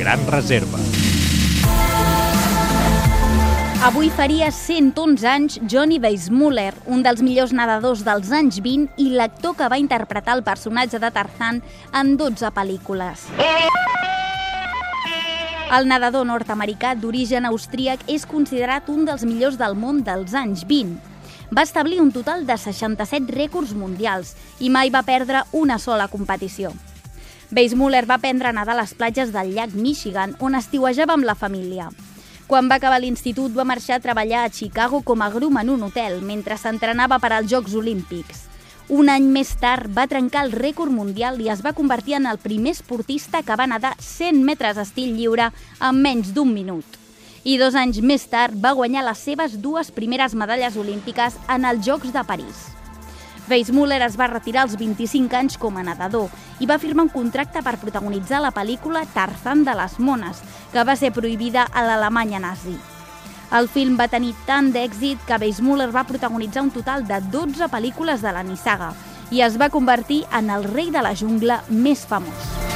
Gran Reserva. Avui faria 111 anys Johnny Weissmuller, un dels millors nedadors dels anys 20 i l'actor que va interpretar el personatge de Tarzan en 12 pel·lícules. El nedador nord-americà d'origen austríac és considerat un dels millors del món dels anys 20. Va establir un total de 67 rècords mundials i mai va perdre una sola competició. Weissmuller va aprendre a nedar a les platges del llac Michigan, on estiuejava amb la família. Quan va acabar l'institut va marxar a treballar a Chicago com a grum en un hotel mentre s'entrenava per als Jocs Olímpics. Un any més tard va trencar el rècord mundial i es va convertir en el primer esportista que va nedar 100 metres estil lliure en menys d'un minut. I dos anys més tard va guanyar les seves dues primeres medalles olímpiques en els Jocs de París. Weissmuller es va retirar als 25 anys com a nedador i va firmar un contracte per protagonitzar la pel·lícula Tarzan de les mones, que va ser prohibida a l'Alemanya nazi. El film va tenir tant d'èxit que Weissmuller va protagonitzar un total de 12 pel·lícules de la nissaga i es va convertir en el rei de la jungla més famós.